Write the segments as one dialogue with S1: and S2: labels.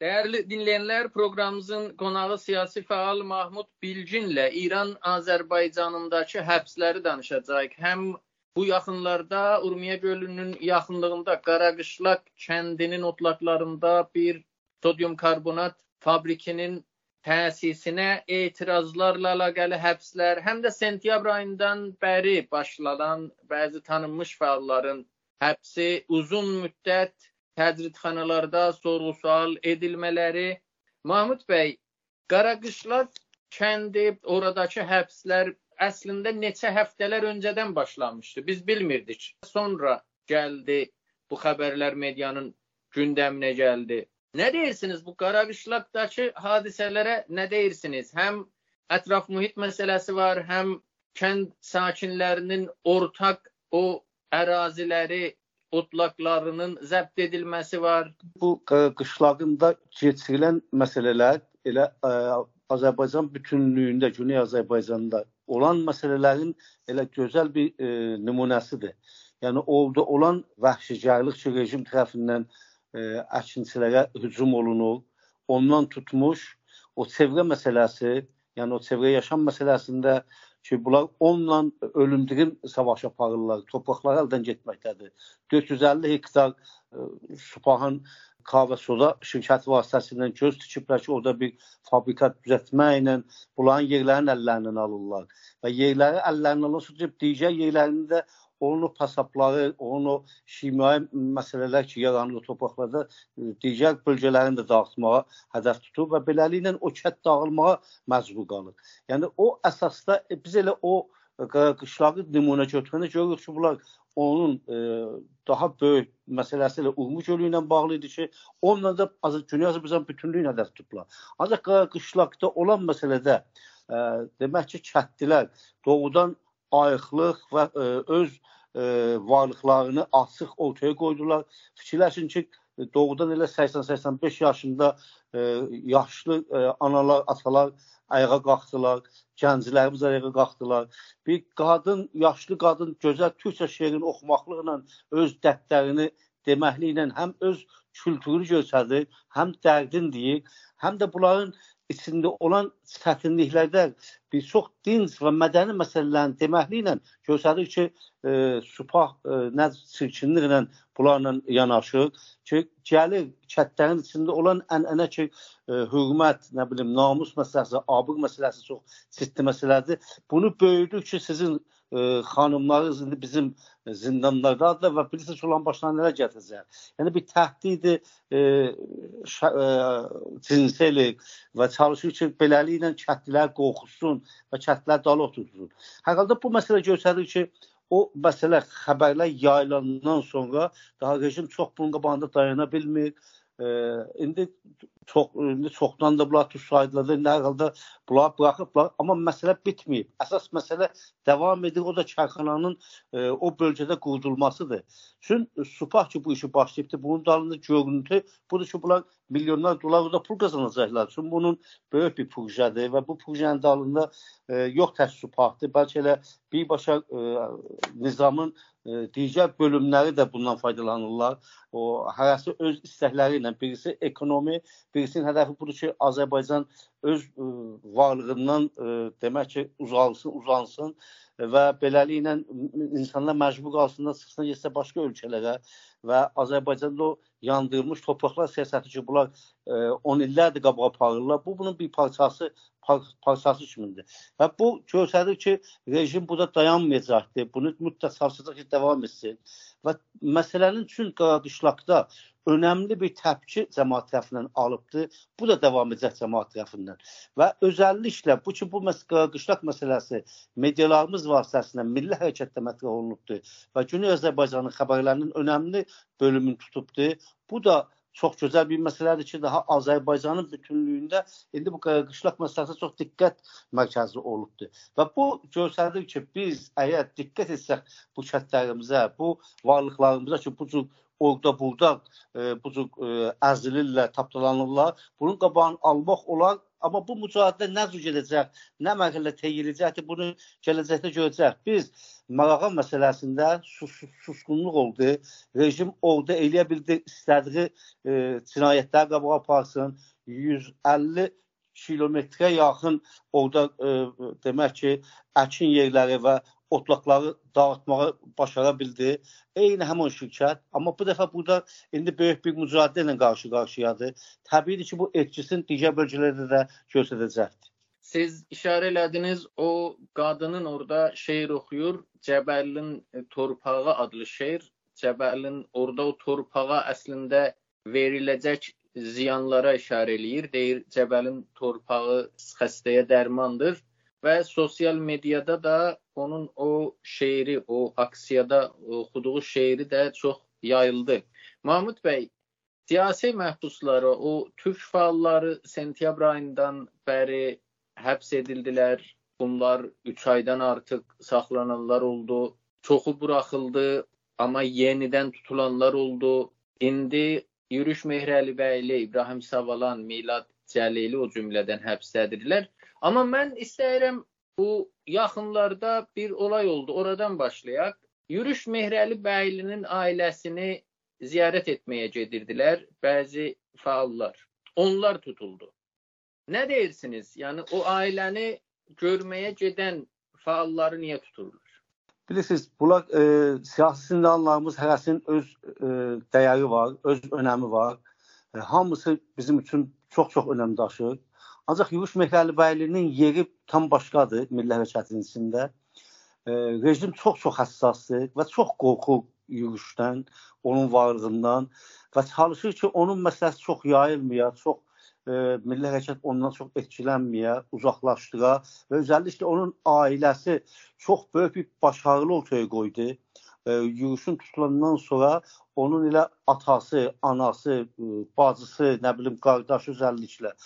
S1: Dəyərli dinləyənlər, proqramımızın qonağı siyasi fəal Mahmud Bilginlə İran Azərbaycanındakı həbsləri danışacağıq. Həm bu yaxınlarda Urmiya gölünün yaxınlığında Qaraqışlaq kəndinin otlaqlarında bir sodium karbonat fabrikinin təsisinə etirazlarla əlaqəli həbslər, həm də sentyabr ayından bəri başlanan bəzi tanınmış fəalların həbsi uzun müddət təcridxanalarda sorğu-sual edilmələri. Mahmud bəy, Qaraqışlaq kəndi, oradakı həbslər əslində neçə həftələr öncədən başlamışdı. Biz bilmirdik. Sonra gəldi bu xəbərlər medianın gündəminə gəldi. Nə deyirsiniz bu Qaraqışlaqdakı hadisələrə nə deyirsiniz? Həm ətraf mühit məsələsi var, həm kənd sakinlərinin ortaq o əraziləri otlaqlarının zəbt edilməsi var.
S2: Bu qışlağında keçirilən məsələlər elə ə, Azərbaycan bütünlüyündə, Güney Azərbaycanda olan məsələlərin elə gözəl bir ə, nümunəsidir. Yəni orada olan vəhşicarlıq ki, rejim tərəfindən ə, əkinçilərə hücum olunur. Ondan tutmuş o çevrə məsələsi, yəni o çevrə yaşam məsələsində ki, bunlar onunla ölümdürüm savaş aparırlar, torpaqları əldən getməkdədir. 450 hektar ə, e, Supahın kahve soda şirkəti vasitəsilə göz tikiblər ki, orada bir fabrika düzəltməklə bunların yerlərini əllərindən alırlar. Və yerləri əllərindən alırsa, digər yerlərini də onun o pasapları, onun o şimai məsələlər ki, yaranır o torpaqlarda e, digər bölgələrini də dağıtmağa hədəf tutur və beləliklə o kənd dağılmağa məcbur qalır. Yəni o əsasda e, biz elə o e, qışlağı nümunə götürəndə görürük ki, bunlar onun e, daha böyük məsələsi ilə Urmu gölü ilə bağlı idi ki, onunla da Azərbaycan Azərbaycan bütünlüyünə hədəf tutublar. Ancaq qışlaqda olan məsələdə e, demək ki, kəndlilər doğudan ayıqlıq və ə, e, öz ə, e, varlıqlarını açıq ortaya qoydular. Fikirləşin ki, doğudan elə 80-85 yaşında ə, e, yaşlı ə, analar, atalar ayağa qalxdılar, gənclərimiz ayağa qalxdılar. Bir qadın, yaşlı qadın gözəl türkçə şeirini oxumaqlıqla öz dərdlərini deməkliklə həm öz kültürünü göstərir, həm dərdin deyir, həm də bunların içində olan çətinliklərdə bir çox dinc və mədəni məsələlərin deməkliklə göstərir ki, e, Supah e, nə çirkinliklə bunlarla yanaşır ki, gəlir kətlərin içində olan ənənə ki, e, hörmət, nə bilim, namus məsələsi, abıq məsələsi çox ciddi məsələdir. Bunu böyüdür ki, sizin e, xanımlarınız indi bizim zindanlardadır və bilirsiniz olan başına nələr gətirəcək. Yəni bir təhdidi e, e, cinsilik və çalışır ki, beləliklə kəndlilər qorxusun və kəndlilər dalı otursun. Halda bu məsələ göstərir ki, o məsələ xəbərlər yayılandan sonra daha rejim çox bunun qabağında dayana bilmir indi çox indi çoxdan da bunlar tutsaydılar nə halda bunlar buraxıblar, amma məsələ bitməyib. Əsas məsələ davam edir, o da karxananın e, o bölgədə qurdulmasıdır. Çün Supah ki bu işi başlayıbdı, bunun dalında görüntü budur ki, bunlar milyonlar dolar da pul qazanacaqlar. Çünki bunun böyük bir projedir və bu projenin dalında e, yox tək Supahdır, bəlkə elə birbaşa e, nizamın e, digər bölümləri də bundan faydalanırlar. O hərəsi öz istəkləri ilə, birisi ekonomi, birisinin hədəfi budur ki, Azərbaycan öz ə, e, varlığından ə, e, demək ki, uzalsın, uzansın və beləliklə insanlar məcbur qalsınlar, çıxsın getsə başqa ölkələrə və Azərbaycanda o yandırılmış torpaqlar siyasəti ki, bunlar ə, 10 illərdir qabağa aparırlar. Bu bunun bir parçası par parçası kimidir. Və bu göstərir ki, rejim burada dayanmayacaqdır. Bunu mütləq çalışacaq ki, davam etsin. Və məsələnin üçün qışlaqda önəmli bir təpki cəmaət tərəfindən alıbdı. Bu da davam edəcək cəmaət tərəfindən. Və özəlliklə bu ki, bu məsələ qışlaq məsələsi medialarımız vasitəsilə milli hərəkətdə mətrah olunubdu və Güney Azərbaycanın xəbərlərinin önəmli bölümünü tutubdu. Bu da çox gözəl bir məsələdir ki, daha Azərbaycanın bütünlüyündə indi bu qışlaq məsələsi çox diqqət mərkəzi olubdur. Və bu göstərir ki, biz əgər diqqət etsək bu kəndlərimizə, bu varlıqlarımıza ki, bu cür orada burada e, bu cür e, əzilirlər, tapdalanırlar. Bunun qabağını almaq olar Amma bu mücadilə nə cür gedəcək, nə mərhələ təyiləcəkdir, bunu gələcəkdə görəcək. Biz Marağa məsələsində sus susqunluq oldu. Rejim orada eləyə bildi istədiyi e, cinayətlər qabağa aparsın. 150 kilometrə yaxın orada e, demək ki, əkin yerləri və otlaqları dağıtmağı başara bildi. Eyni həmin şirkət, amma bu dəfə burada indi böyük bir mücadilə ilə qarşı-qarşıyadır. Təbiidir ki, bu etkisini digər bölgələrdə də göstərəcəkdir.
S1: Siz işarə elədiniz, o qadının orada şeir oxuyur. Cəbəlin torpağı adlı şeir. Cəbəlin orada o torpağa əslində veriləcək ziyanlara işarə eləyir. Deyir, Cəbəlin torpağı xəstəyə dərmandır və sosial mediada da onun o şeiri, o aksiyada oxuduğu şeiri də çox yayıldı. Mahmud bəy, siyasi məhbusları, o türk fəalları sentyabr ayından bəri həbs edildilər. Bunlar 3 aydan artıq saxlananlar oldu. Çoxu buraxıldı, amma yenidən tutulanlar oldu. İndi Yürüş Mehrəlibəyli, İbrahim Savalan, Milad Cəlili o cümlədən həbsdədirlər. Amma mən istəyirəm bu yaxınlarda bir olay oldu. Oradan başlayaq. Yürüş Mehrəli bəylinin ailəsini ziyarət etməyə gedirdilər bəzi fəallar. Onlar tutuldu. Nə deyirsiniz? Yəni o ailəni görməyə gedən fəalları niyə tuturlar?
S2: Bilirsiniz, bunlar e, siyasi zindanlarımız hərəsinin öz e, dəyəri var, öz önəmi var. E, hamısı bizim üçün çox-çox önəm daşıyır. Ancaq Yürüş Mehrəlibəylinin yeri tam başqadır Milli Hərəkatın içində. E, rejim çox-çox həssasdır və çox qorxur yürüşdən, onun varlığından və çalışır ki, onun məsələsi çox yayılmaya, çox e, Milli Hərəkat ondan çox etkilənməyə, uzaqlaşdıra və özəlliklə onun ailəsi çox böyük bir başarılı ortaya qoydu. E, yürüşün tutulandan sonra onun elə atası, anası, e, bacısı, nə bilim qardaşı özəlliklə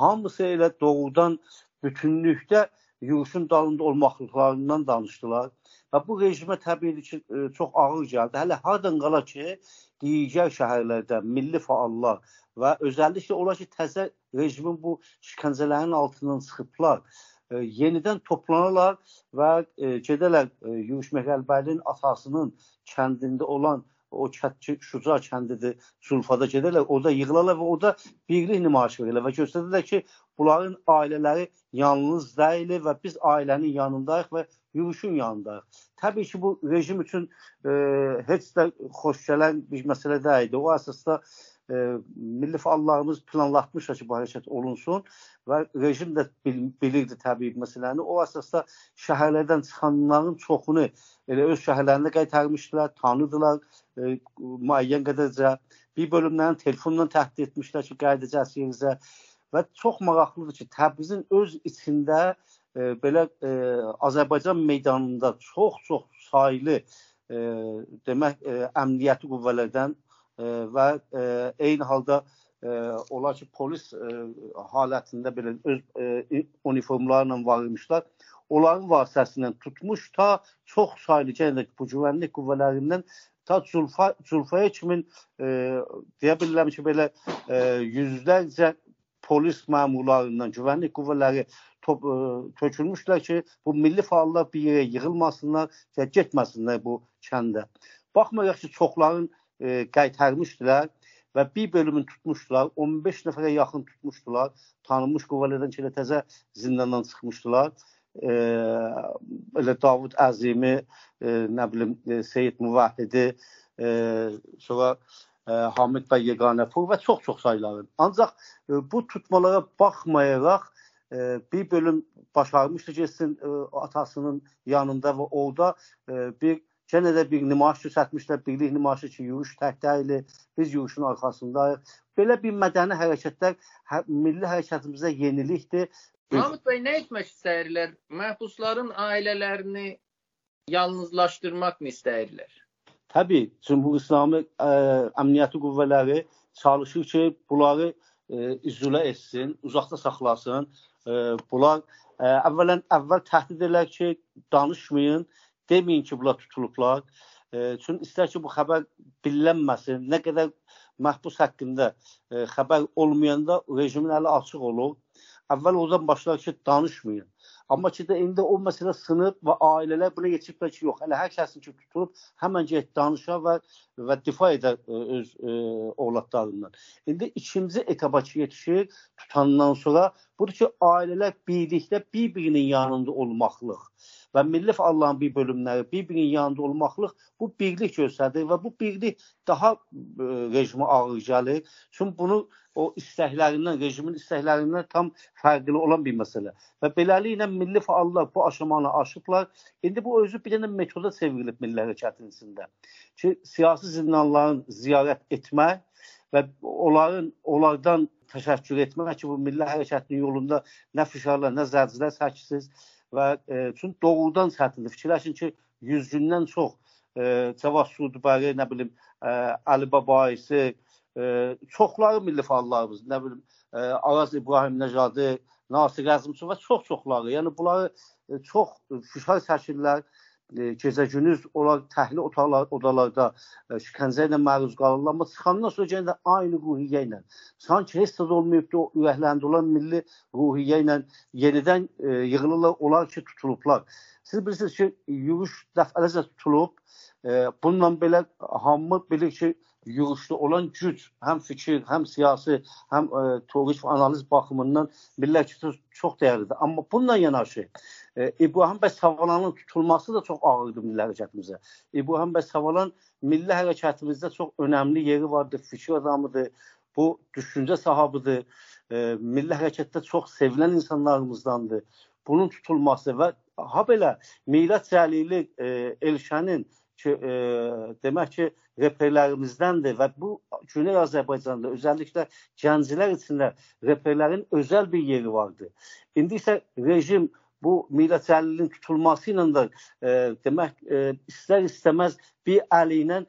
S2: hamısı elə doğrudan bütünlükdə yürüşün dalında olmaqlıqlarından danışdılar. Və bu rejimə təbii ki, e, çox ağır gəldi. Hələ hardan qala ki, digər şəhərlərdə milli fəallar və özəlliklə olar ki, təzə rejimin bu şikəncələrin altından çıxıblar, e, yenidən toplanırlar və e, gedərlər e, Yürüş Məqəlbəlinin atasının kəndində olan o kətçi Şuca kəndidir, Zulfada gedərlər, orada yığılarlar və orada birlik nümayiş verirlər və göstərirlər ki, bunların ailələri yalnız deyil və biz ailənin yanındayıq və yürüşün yanındayıq. Təbii ki, bu rejim üçün e, heç də xoş gələn bir məsələ deyildi. O əsasda e, milli fəallarımız planlatmışlar ki, bu hərəkət olunsun və rejim də bil, bilirdi təbii məsələni. O əsasda şəhərlərdən çıxanların çoxunu elə öz şəhərlərində qaytarmışdılar, tanıdılar e, müəyyən qədərcə. Bir bölümlərini telefonla təhdid etmişlər ki, qayıdacaqsınızə və çox maraqlıdır ki, Təbrizin öz içində e, belə e, Azərbaycan meydanında çox-çox saylı e, demək e, əmniyyəti qüvvələrdən e, və e, eyni halda e, olar ki, polis e, halətində belə öz uniformlarla var imişlər. Onların vasitəsilə tutmuş ta çox saylı yenə bu güvənlik qüvvələrindən ta Zulfa Zulfaya kimin e, deyə bilərəm ki, belə e, yüzlərcə polis məmurlarından güvənlik qüvvələri top, ə, tökülmüşlər ki, bu milli fəallar bir yerə yığılmasınlar və getməsinlər bu kəndə. Baxmayaraq ki, çoxların e, qaytarmışdılar və bir bölümünü tutmuşdular. 15 nəfərə yaxın tutmuşdular. Tanınmış qüvvələrdən ki, təzə zindandan çıxmışdılar. E, elə Davud Əzimi, e, nə bilim, e, Seyid Müvahhidi, e, sonra e, Hamid bəy Yeganəpur və çox-çox sayıları. Ancaq e, bu tutmalara baxmayaraq e, bir bölüm başarmışdı getsin e, atasının yanında və orada e, bir Yenə də bir nümayiş düzəltmişlər, birlik nümayişi ki, yürüyüş tək deyil, biz yürüyüşün arxasındayıq. Belə bir mədəni hərəkətlər hə, milli hərəkətimizə yenilikdir.
S1: Mahmud bəy, nə etmək istəyirlər? Məhbusların ailələrini yalnızlaşdırmaq mı istəyirlər?
S2: Təbii, Cümhur İslamı ə, əmniyyəti qüvvələri çalışır ki, bunları ə, izolə etsin, uzaqda saxlasın. Ə, bunlar ə, əvvələn əvvəl təhdid edirlər ki, danışmayın, deməyin ki, bunlar tutulublar. E, çünki istər ki, bu xəbər bilinməsin. Nə qədər məhbus haqqında e, xəbər olmayanda rejimin əli açıq olur. əvvəl oradan başlar ki, danışmayın. Amma ki də indi o məsələ sınıb və ailələr buna keçiblər ki, yox, hələ hər kəsin ki tutulub həmən get danışa və və difa edər ə, e, öz ə, e, övladlarından. İndi ikinci etaba ki yetişir tutandan sonra budur ki, ailələr birlikdə bir-birinin yanında olmaqlıq və milli fəalların bir bölümləri bir-birinin yanında olmaqlıq bu birlik göstərir və bu birlik daha e, rejimə ağır gəlir. Çünki bunu o istəklərindən, rejimin istəklərindən tam fərqli olan bir məsələ. Və beləliklə milli fəallar bu aşamanı aşıblar. İndi bu özü bir dənə metoda çevrilib milli hərəkətin içində. Ki, siyasi zindanların ziyarət etmək və onların onlardan təşəkkür etmək ki, bu milli hərəkətin yolunda nə fişarlar, nə zərcilər çəkisiz və e, çünki doğrudan çətindir. Fikirləşin ki, 100 gündən çox e, Cavad Sudbəri, nə bilim, e, Əli Babaisi, e, çoxları milli fəallarımız, nə bilim, e, Araz İbrahim Nəcadı, Nasir Əzimçi və çox-çoxları. Yəni bunları e, çox fişar çəkirlər e, gecə gündüz onlar təhlil otaqlar, odalarda şikəncə ilə məruz qalırlar. Amma çıxandan sonra yenə də aynı ruhiyyə ilə sanki heç də olmayıbdı o ürəklərində olan milli ruhiyyə ilə yenidən e, yığılırlar, onlar ki tutulublar. Siz bilirsiniz ki, yürüş dəfələrcə tutulub. E, bununla belə hamı bilir ki, yürüşdə olan güc, həm fikir, həm siyasi, həm e, teorik analiz baxımından millət üçün çox dəyərlidir. Amma bununla yanaşı e, İbrahim bəy Savalanın tutulması da çox ağırdır milli hərəkətimizə. İbrahim bəy Savalan milli hərəkətimizdə çox önəmli yeri vardır, fikir adamıdır, bu düşüncə sahibidir. E, milli hərəkətdə çox sevilən insanlarımızdandır. Bunun tutulması və ha belə Milad Cəlili e, Elşənin ki, e, demək ki, reperlərimizdəndir və bu Güney Azərbaycanda özəlliklə gənclər içində reperlərin özəl bir yeri vardı. İndi isə rejim bu Milad Cəlilin tutulması ilə də e, demək e, istər istəməz bir əli ilə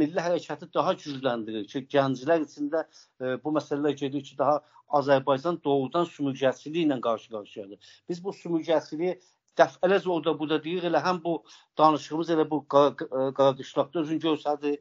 S2: milli hərəkatı daha gücləndirir ki, gənclər içində e, bu məsələlər gedir ki, daha Azərbaycan doğrudan sümürgəçiliyi ilə qarşı-qarşıyadır. Biz bu sümürgəçiliyi dəfələrcə orada burada deyir, elə həm bu danışığımız elə bu qaraqışlaqda özünü göstərdi,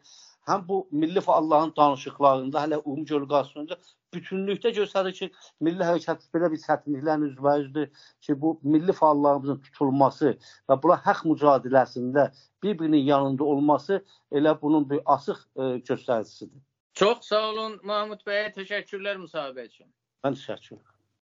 S2: həm bu milli fəalların danışıqlarında, hələ ümumi görülqasında bütünlükdə göstərir ki, milli hərəkat belə bir çətinliklərin üzbəüzdür ki, bu milli fəallarımızın tutulması və buna haqq mücadeləsində bir-birinin yanında olması elə bunun bir açıq e, göstəricisidir.
S1: Çox sağ olun Mahmud bəyə təşəkkürlər müsahibə üçün.
S2: Mən təşəkkür